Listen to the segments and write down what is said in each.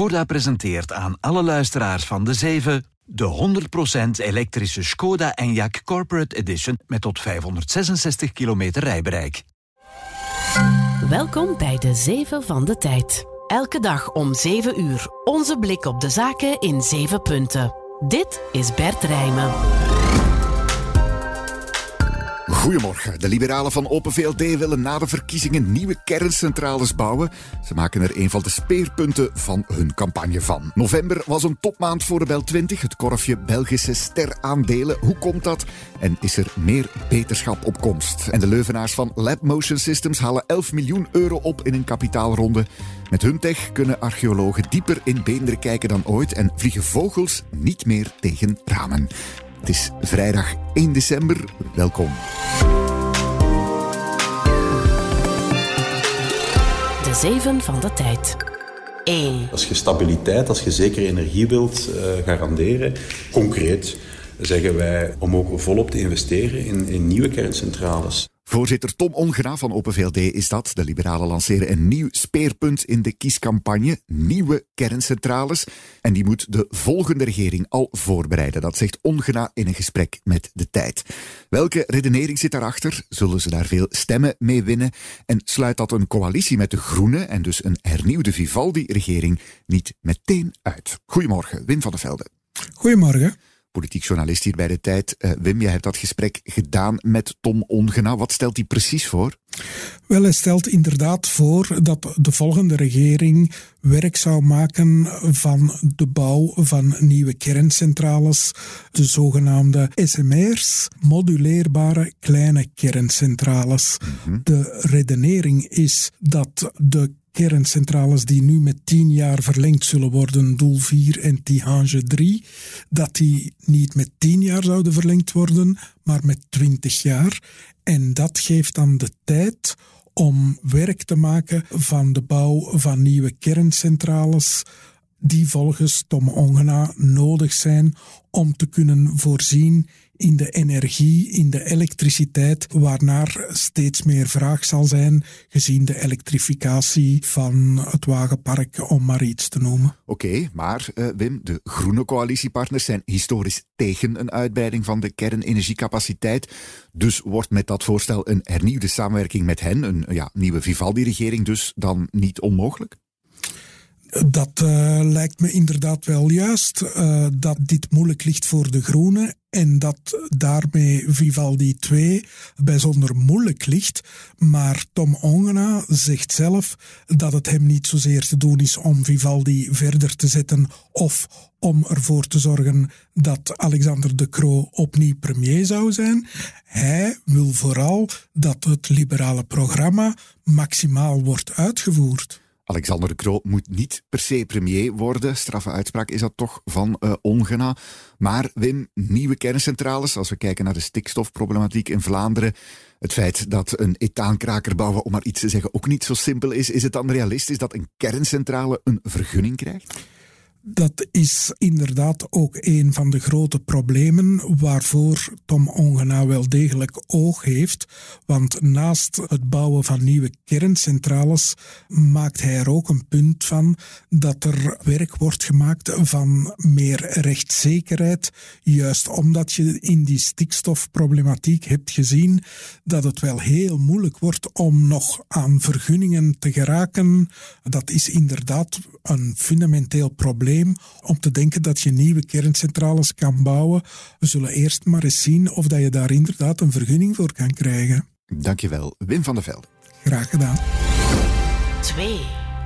Skoda presenteert aan alle luisteraars van de 7 de 100% elektrische Skoda Enyaq Corporate Edition met tot 566 kilometer rijbereik. Welkom bij de 7 van de tijd. Elke dag om 7 uur. Onze blik op de zaken in 7 punten. Dit is Bert Rijmen. Goedemorgen. De liberalen van Open VLD willen na de verkiezingen nieuwe kerncentrales bouwen. Ze maken er een van de speerpunten van hun campagne van. November was een topmaand voor de Bel 20, het korfje Belgische steraandelen. Hoe komt dat? En is er meer beterschap op komst? En de leuvenaars van Lab Motion Systems halen 11 miljoen euro op in een kapitaalronde. Met hun tech kunnen archeologen dieper in beenderen kijken dan ooit en vliegen vogels niet meer tegen ramen. Het is vrijdag 1 december. Welkom. De 7 van de tijd. 1. Als je stabiliteit, als je zekere energie wilt uh, garanderen, concreet zeggen wij om ook volop te investeren in, in nieuwe kerncentrales. Voorzitter Tom Ongena van Open VLD is dat. De liberalen lanceren een nieuw speerpunt in de kiescampagne. Nieuwe kerncentrales. En die moet de volgende regering al voorbereiden. Dat zegt Ongena in een gesprek met de tijd. Welke redenering zit daarachter? Zullen ze daar veel stemmen mee winnen? En sluit dat een coalitie met de Groenen en dus een hernieuwde Vivaldi-regering niet meteen uit? Goedemorgen, Wim van der Velde. Goedemorgen politiek journalist hier bij de tijd. Uh, Wim, jij hebt dat gesprek gedaan met Tom Ongena. Wat stelt hij precies voor? Wel, hij stelt inderdaad voor dat de volgende regering werk zou maken van de bouw van nieuwe kerncentrales, de zogenaamde SMR's, moduleerbare kleine kerncentrales. Mm -hmm. De redenering is dat de kerncentrales die nu met 10 jaar verlengd zullen worden, Doel 4 en Tihange 3, dat die niet met 10 jaar zouden verlengd worden, maar met 20 jaar. En dat geeft dan de tijd om werk te maken van de bouw van nieuwe kerncentrales die volgens Tom Ongena nodig zijn om te kunnen voorzien in de energie, in de elektriciteit, waarnaar steeds meer vraag zal zijn, gezien de elektrificatie van het wagenpark, om maar iets te noemen. Oké, maar uh, Wim, de groene coalitiepartners zijn historisch tegen een uitbreiding van de kernenergiecapaciteit. Dus wordt met dat voorstel een hernieuwde samenwerking met hen, een ja, nieuwe Vivaldi-regering dus, dan niet onmogelijk? Dat uh, lijkt me inderdaad wel juist, uh, dat dit moeilijk ligt voor de Groenen en dat daarmee Vivaldi 2 bijzonder moeilijk ligt. Maar Tom Ongena zegt zelf dat het hem niet zozeer te doen is om Vivaldi verder te zetten of om ervoor te zorgen dat Alexander de Croo opnieuw premier zou zijn. Hij wil vooral dat het liberale programma maximaal wordt uitgevoerd. Alexander de Croo moet niet per se premier worden. Straffe uitspraak is dat toch van uh, Ongena. Maar Wim, nieuwe kerncentrales, als we kijken naar de stikstofproblematiek in Vlaanderen, het feit dat een etaankraker bouwen, om maar iets te zeggen, ook niet zo simpel is, is het dan realistisch dat een kerncentrale een vergunning krijgt? Dat is inderdaad ook een van de grote problemen waarvoor Tom Ongena wel degelijk oog heeft. Want naast het bouwen van nieuwe kerncentrales maakt hij er ook een punt van dat er werk wordt gemaakt van meer rechtszekerheid. Juist omdat je in die stikstofproblematiek hebt gezien dat het wel heel moeilijk wordt om nog aan vergunningen te geraken. Dat is inderdaad een fundamenteel probleem om te denken dat je nieuwe kerncentrales kan bouwen. We zullen eerst maar eens zien of dat je daar inderdaad een vergunning voor kan krijgen. Dankjewel, Wim van der Velde. Graag gedaan. 2.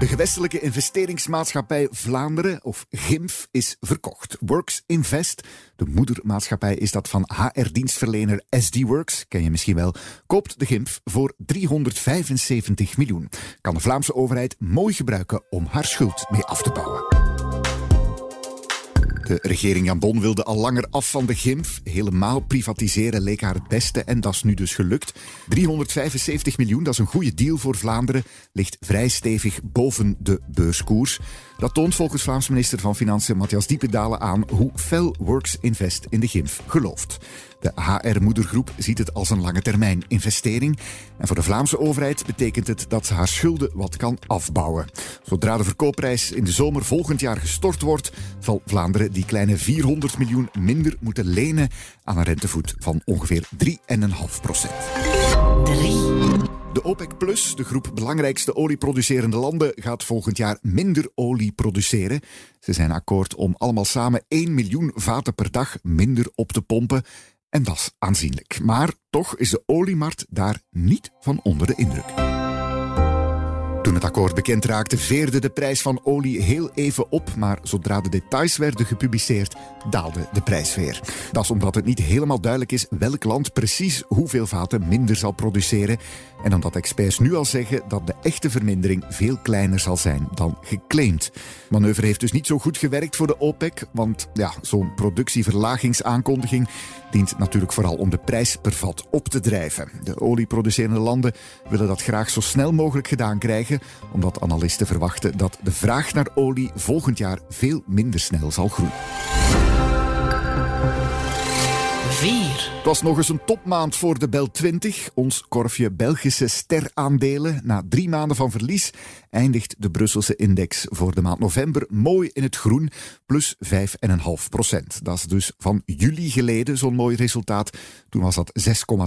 De gewestelijke investeringsmaatschappij Vlaanderen, of GIMF, is verkocht. Works Invest, de moedermaatschappij is dat van HR-dienstverlener SD Works, ken je misschien wel, koopt de GIMF voor 375 miljoen. Kan de Vlaamse overheid mooi gebruiken om haar schuld mee af te bouwen. De regering Jan Bon wilde al langer af van de GIMF. Helemaal privatiseren leek haar het beste en dat is nu dus gelukt. 375 miljoen, dat is een goede deal voor Vlaanderen, ligt vrij stevig boven de beurskoers. Dat toont volgens Vlaams minister van Financiën Matthias Diependalen aan hoe fel Works Invest in de GIMF gelooft. De HR-moedergroep ziet het als een lange termijn investering. En voor de Vlaamse overheid betekent het dat ze haar schulden wat kan afbouwen. Zodra de verkoopprijs in de zomer volgend jaar gestort wordt, zal Vlaanderen die kleine 400 miljoen minder moeten lenen aan een rentevoet van ongeveer 3,5 procent. 3. De OPEC Plus, de groep belangrijkste olieproducerende landen, gaat volgend jaar minder olie produceren. Ze zijn akkoord om allemaal samen 1 miljoen vaten per dag minder op te pompen. En dat is aanzienlijk. Maar toch is de oliemarkt daar niet van onder de indruk. Toen het akkoord bekend raakte, veerde de prijs van olie heel even op, maar zodra de details werden gepubliceerd, daalde de prijs weer. Dat is omdat het niet helemaal duidelijk is welk land precies hoeveel vaten minder zal produceren en omdat experts nu al zeggen dat de echte vermindering veel kleiner zal zijn dan geclaimd. Manoeuvre heeft dus niet zo goed gewerkt voor de OPEC, want ja, zo'n productieverlagingsaankondiging dient natuurlijk vooral om de prijs per vat op te drijven. De olieproducerende landen willen dat graag zo snel mogelijk gedaan krijgen, omdat analisten verwachten dat de vraag naar olie volgend jaar veel minder snel zal groeien. 4. Het was nog eens een topmaand voor de Bel 20. Ons korfje Belgische steraandelen. Na drie maanden van verlies eindigt de Brusselse index voor de maand november mooi in het groen, plus 5,5 procent. Dat is dus van juli geleden zo'n mooi resultaat. Toen was dat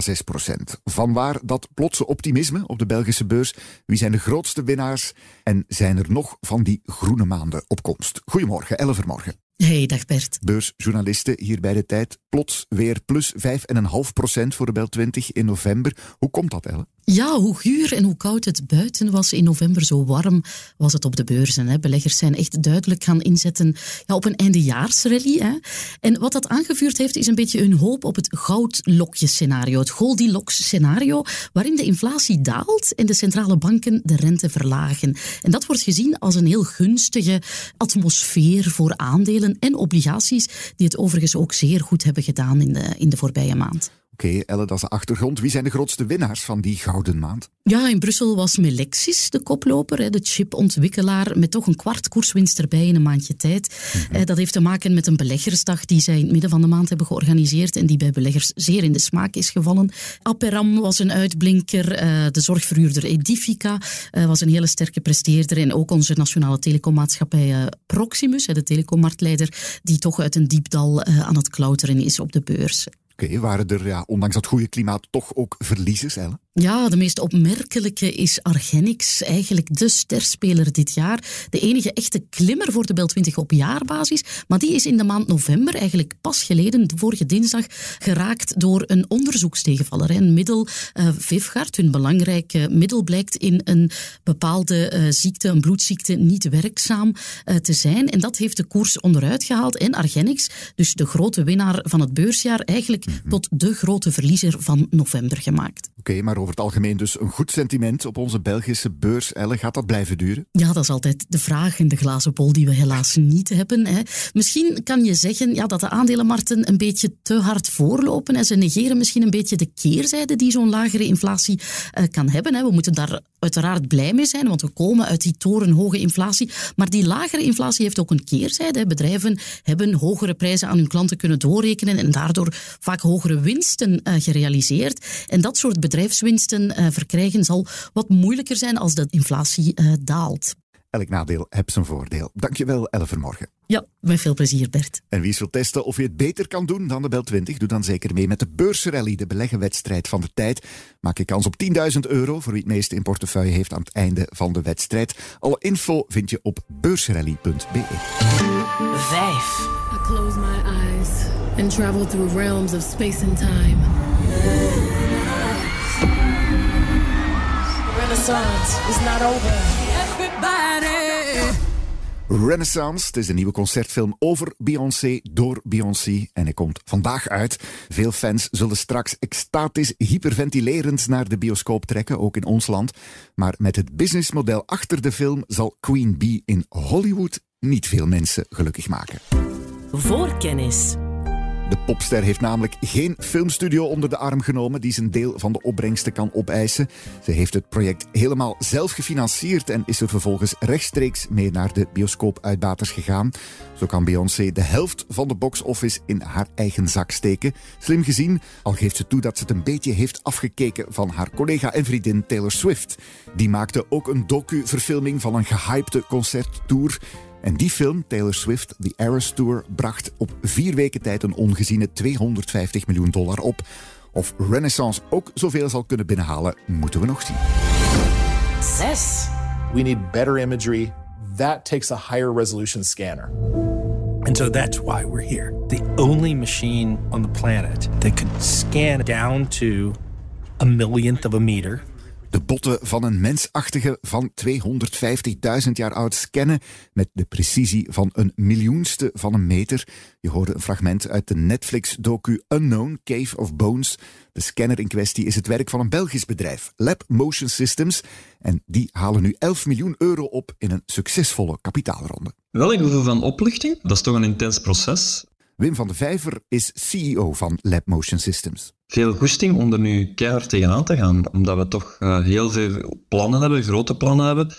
6,6 procent. Vanwaar dat plotse optimisme op de Belgische beurs? Wie zijn de grootste winnaars? En zijn er nog van die groene maanden op komst? Goedemorgen, Elvermorgen. Hey, dag Bert. Beursjournalisten hier bij de tijd. Plots weer plus 5,5% voor de Bel 20 in november. Hoe komt dat, Elle? Ja, hoe guur en hoe koud het buiten was in november, zo warm was het op de beurzen. Hè. Beleggers zijn echt duidelijk gaan inzetten ja, op een eindejaarsrally. Hè. En wat dat aangevuurd heeft, is een beetje hun hoop op het goudlokje-scenario. Het Goldilocks-scenario, waarin de inflatie daalt en de centrale banken de rente verlagen. En dat wordt gezien als een heel gunstige atmosfeer voor aandelen en obligaties, die het overigens ook zeer goed hebben gedaan in de, in de voorbije maand. Oké, Elle, dat is de achtergrond. Wie zijn de grootste winnaars van die gouden maand? Ja, in Brussel was Melexis de koploper, de chipontwikkelaar, met toch een kwart koerswinst erbij in een maandje tijd. Mm Dat heeft te maken met een beleggersdag die zij in het midden van de maand hebben georganiseerd en die bij beleggers zeer in de smaak is gevallen. Aperam was een uitblinker, eh, de zorgverhuurder Edifica eh, was een hele sterke presteerder en ook onze nationale telecommaatschappij Proximus, de telecommarktleider, die toch uit een diepdal aan het klauteren is op de beurs. Oké, waren er ja, ondanks dat goede klimaat toch ook verliezers, Elle? Ja, de meest opmerkelijke is Argenix, eigenlijk de sterspeler dit jaar. De enige echte klimmer voor de Bel 20 op jaarbasis. Maar die is in de maand november, eigenlijk pas geleden, vorige dinsdag, geraakt door een onderzoekstegenvaller. Een middel, uh, Vivgard, hun belangrijke middel, blijkt in een bepaalde uh, ziekte, een bloedziekte, niet werkzaam uh, te zijn. En dat heeft de koers onderuit gehaald. En Argenix, dus de grote winnaar van het beursjaar, eigenlijk mm -hmm. tot de grote verliezer van november gemaakt. Oké, okay, maar over het algemeen dus een goed sentiment op onze Belgische beurs. Elle, gaat dat blijven duren? Ja, dat is altijd de vraag in de glazen bol die we helaas niet hebben. Hè. Misschien kan je zeggen ja, dat de aandelenmarkten een beetje te hard voorlopen en ze negeren misschien een beetje de keerzijde die zo'n lagere inflatie uh, kan hebben. Hè. We moeten daar uiteraard blij mee zijn, want we komen uit die torenhoge inflatie. Maar die lagere inflatie heeft ook een keerzijde. Hè. Bedrijven hebben hogere prijzen aan hun klanten kunnen doorrekenen en daardoor vaak hogere winsten uh, gerealiseerd. En dat soort bedrijfswinsten uh, verkrijgen zal wat moeilijker zijn als de inflatie uh, daalt. Elk nadeel heeft zijn voordeel. Dankjewel, Elle Vermorgen. Ja, met veel plezier, Bert. En wie wil testen of je het beter kan doen dan de Bel 20, doe dan zeker mee met de beursrally, de beleggenwedstrijd van de tijd. Maak je kans op 10.000 euro voor wie het meeste in portefeuille heeft aan het einde van de wedstrijd. Alle info vind je op beursrally.be. 5. I close my eyes and travel through realms of space and time. Renaissance is not over. Everybody. Renaissance, het is een nieuwe concertfilm over Beyoncé door Beyoncé en hij komt vandaag uit. Veel fans zullen straks extatisch hyperventilerend naar de bioscoop trekken, ook in ons land. Maar met het businessmodel achter de film zal Queen Bee in Hollywood niet veel mensen gelukkig maken. Voorkennis. De popster heeft namelijk geen filmstudio onder de arm genomen die zijn deel van de opbrengsten kan opeisen. Ze heeft het project helemaal zelf gefinancierd en is er vervolgens rechtstreeks mee naar de bioscoopuitbaters gegaan. Zo kan Beyoncé de helft van de box-office in haar eigen zak steken. Slim gezien, al geeft ze toe dat ze het een beetje heeft afgekeken van haar collega en vriendin Taylor Swift. Die maakte ook een docu-verfilming van een gehypte concerttour. En die film, Taylor Swift, The Eras Tour, bracht op vier weken tijd een ongeziene 250 miljoen dollar op. Of Renaissance ook zoveel zal kunnen binnenhalen, moeten we nog zien. 6. We need better imagery. That takes a higher resolution scanner. And so that's why we're here. The only machine on the planet that could scan down to a millionth of a meter de botten van een mensachtige van 250.000 jaar oud scannen met de precisie van een miljoenste van een meter. Je hoorde een fragment uit de Netflix-docu Unknown Cave of Bones. De scanner in kwestie is het werk van een Belgisch bedrijf, Lab Motion Systems. En die halen nu 11 miljoen euro op in een succesvolle kapitaalronde. Wel een gevoel van opluchting. Dat is toch een intens proces. Wim van de Vijver is CEO van Lab Motion Systems. Veel goesting om er nu keihard tegenaan te gaan, omdat we toch uh, heel veel plannen hebben, grote plannen hebben,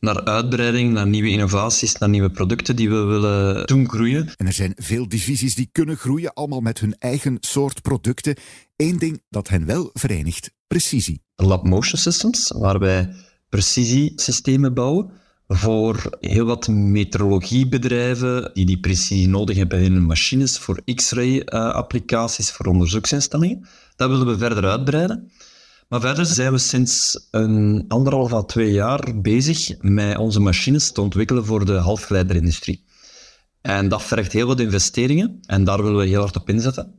naar uitbreiding, naar nieuwe innovaties, naar nieuwe producten die we willen doen groeien. En er zijn veel divisies die kunnen groeien, allemaal met hun eigen soort producten. Eén ding dat hen wel verenigt, precisie. Lab Motion Systems, waar wij precisiesystemen bouwen voor heel wat meteorologiebedrijven die die precisie nodig hebben in hun machines, voor x-ray uh, applicaties, voor onderzoeksinstellingen. Dat willen we verder uitbreiden. Maar verder zijn we sinds een anderhalf à twee jaar bezig met onze machines te ontwikkelen voor de halfgeleiderindustrie. En dat vergt heel wat investeringen en daar willen we heel hard op inzetten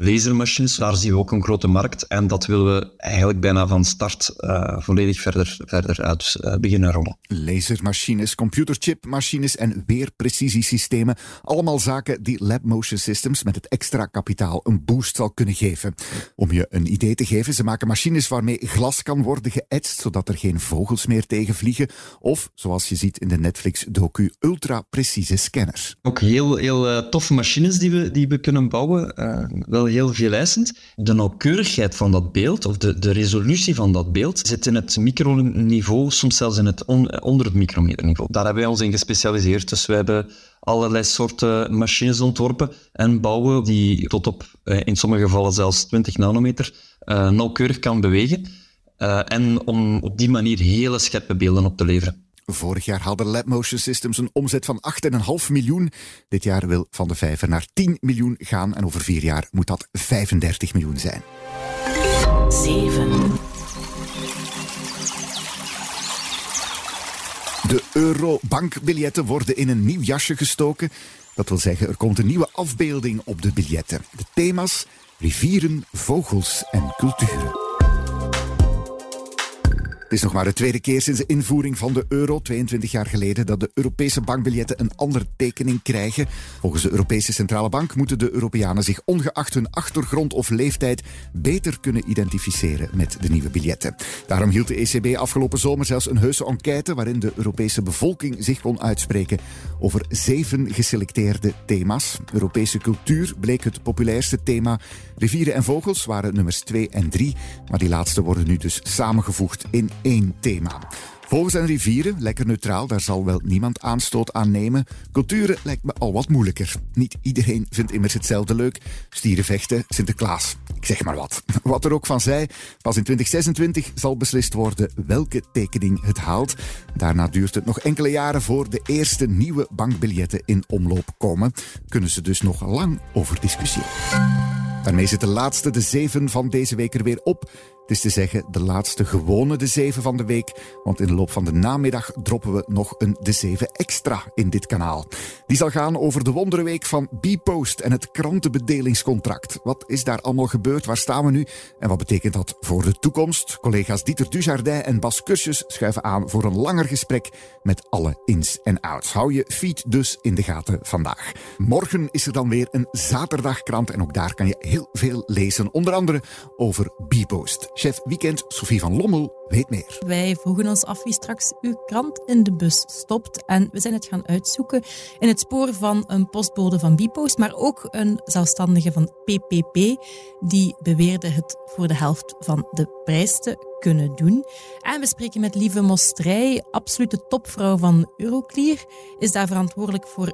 lasermachines, daar zien we ook een grote markt. En dat willen we eigenlijk bijna van start uh, volledig verder, verder uit uh, beginnen rollen. Lasermachines, computerchipmachines en weerprecisiesystemen. Allemaal zaken die Lab Motion Systems met het extra kapitaal een boost zal kunnen geven. Om je een idee te geven, ze maken machines waarmee glas kan worden geëtst, zodat er geen vogels meer tegen vliegen. Of, zoals je ziet in de Netflix-docu, ultra-precieze scanners. Ook heel, heel uh, toffe machines die we, die we kunnen bouwen. wel heel veel eisend. De nauwkeurigheid van dat beeld, of de, de resolutie van dat beeld, zit in het microniveau, soms zelfs in het onder het micrometerniveau. Daar hebben wij ons in gespecialiseerd. Dus we hebben allerlei soorten machines ontworpen en bouwen die tot op, eh, in sommige gevallen zelfs 20 nanometer, uh, nauwkeurig kan bewegen. Uh, en om op die manier hele scherpe beelden op te leveren. Vorig jaar hadden Lab Motion Systems een omzet van 8,5 miljoen. Dit jaar wil Van de Vijver naar 10 miljoen gaan en over vier jaar moet dat 35 miljoen zijn. 7. De eurobankbiljetten worden in een nieuw jasje gestoken. Dat wil zeggen, er komt een nieuwe afbeelding op de biljetten. De thema's rivieren, vogels en culturen. Het is nog maar de tweede keer sinds de invoering van de euro, 22 jaar geleden, dat de Europese bankbiljetten een andere tekening krijgen. Volgens de Europese Centrale Bank moeten de Europeanen zich ongeacht hun achtergrond of leeftijd beter kunnen identificeren met de nieuwe biljetten. Daarom hield de ECB afgelopen zomer zelfs een heuse enquête waarin de Europese bevolking zich kon uitspreken over zeven geselecteerde thema's. Europese cultuur bleek het populairste thema. Rivieren en vogels waren nummers 2 en 3, maar die laatste worden nu dus samengevoegd in één thema. Vogels en rivieren, lekker neutraal, daar zal wel niemand aanstoot aan nemen. Culturen lijkt me al wat moeilijker. Niet iedereen vindt immers hetzelfde leuk. Stierenvechten, Sinterklaas, ik zeg maar wat. Wat er ook van zij, pas in 2026 zal beslist worden welke tekening het haalt. Daarna duurt het nog enkele jaren voor de eerste nieuwe bankbiljetten in omloop komen. Kunnen ze dus nog lang over discussiëren. Daarmee zit de laatste, de zeven van deze week er weer op. Het is te zeggen de laatste gewone de zeven van de week, want in de loop van de namiddag droppen we nog een de zeven extra in dit kanaal. Die zal gaan over de wonderweek van B-Post en het krantenbedelingscontract. Wat is daar allemaal gebeurd? Waar staan we nu? En wat betekent dat voor de toekomst? Collega's Dieter Dujardin en Bas Kursjes schuiven aan voor een langer gesprek met alle ins en outs. Hou je feed dus in de gaten vandaag. Morgen is er dan weer een zaterdagkrant en ook daar kan je heel veel lezen, onder andere over B-Post. Chef Weekend Sophie van Lommel weet meer. Wij vroegen ons af wie straks uw krant in de bus stopt. En we zijn het gaan uitzoeken in het spoor van een postbode van Bipost, maar ook een zelfstandige van PPP, die beweerde het voor de helft van de prijs te kunnen doen. En we spreken met Lieve Mostrij, absolute topvrouw van Euroclear, is daar verantwoordelijk voor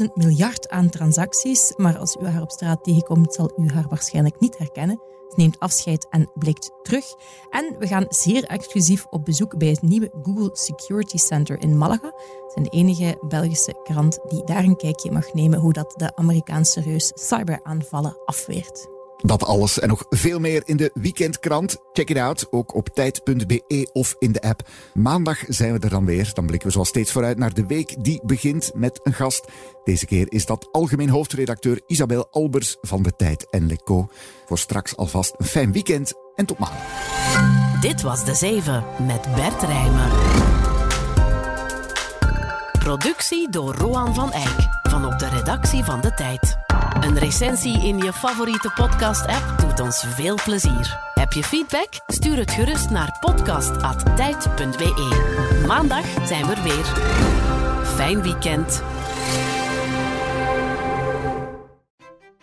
35.000 miljard aan transacties. Maar als u haar op straat tegenkomt, zal u haar waarschijnlijk niet herkennen. Ze neemt afscheid en blikt terug. En we gaan zeer exclusief op bezoek bij het nieuwe Google Security Center in Malaga. Het zijn de enige Belgische krant die daar een kijkje mag nemen hoe dat de Amerikaanse reus cyberaanvallen afweert. Dat alles en nog veel meer in de weekendkrant. Check it out, ook op tijd.be of in de app. Maandag zijn we er dan weer. Dan blikken we zoals steeds vooruit naar de week die begint met een gast. Deze keer is dat algemeen hoofdredacteur Isabel Albers van de Tijd en Leco. Voor straks alvast een fijn weekend en tot maandag. Dit was De Zeven met Bert Rijmen. Productie door Roan van Eyck van op de redactie van De Tijd. Een recensie in je favoriete podcast-app doet ons veel plezier. Heb je feedback? Stuur het gerust naar podcast.tijd.be. Maandag zijn we er weer. Fijn weekend.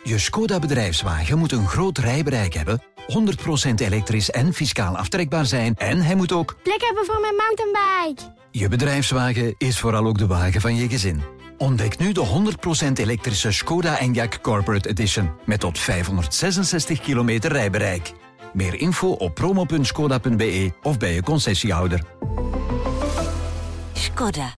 Je Skoda bedrijfswagen moet een groot rijbereik hebben, 100% elektrisch en fiscaal aftrekbaar zijn en hij moet ook plek hebben voor mijn mountainbike. Je bedrijfswagen is vooral ook de wagen van je gezin. Ontdek nu de 100% elektrische Skoda Enyaq Corporate Edition met tot 566 kilometer rijbereik. Meer info op promo.skoda.be of bij je concessiehouder. Skoda.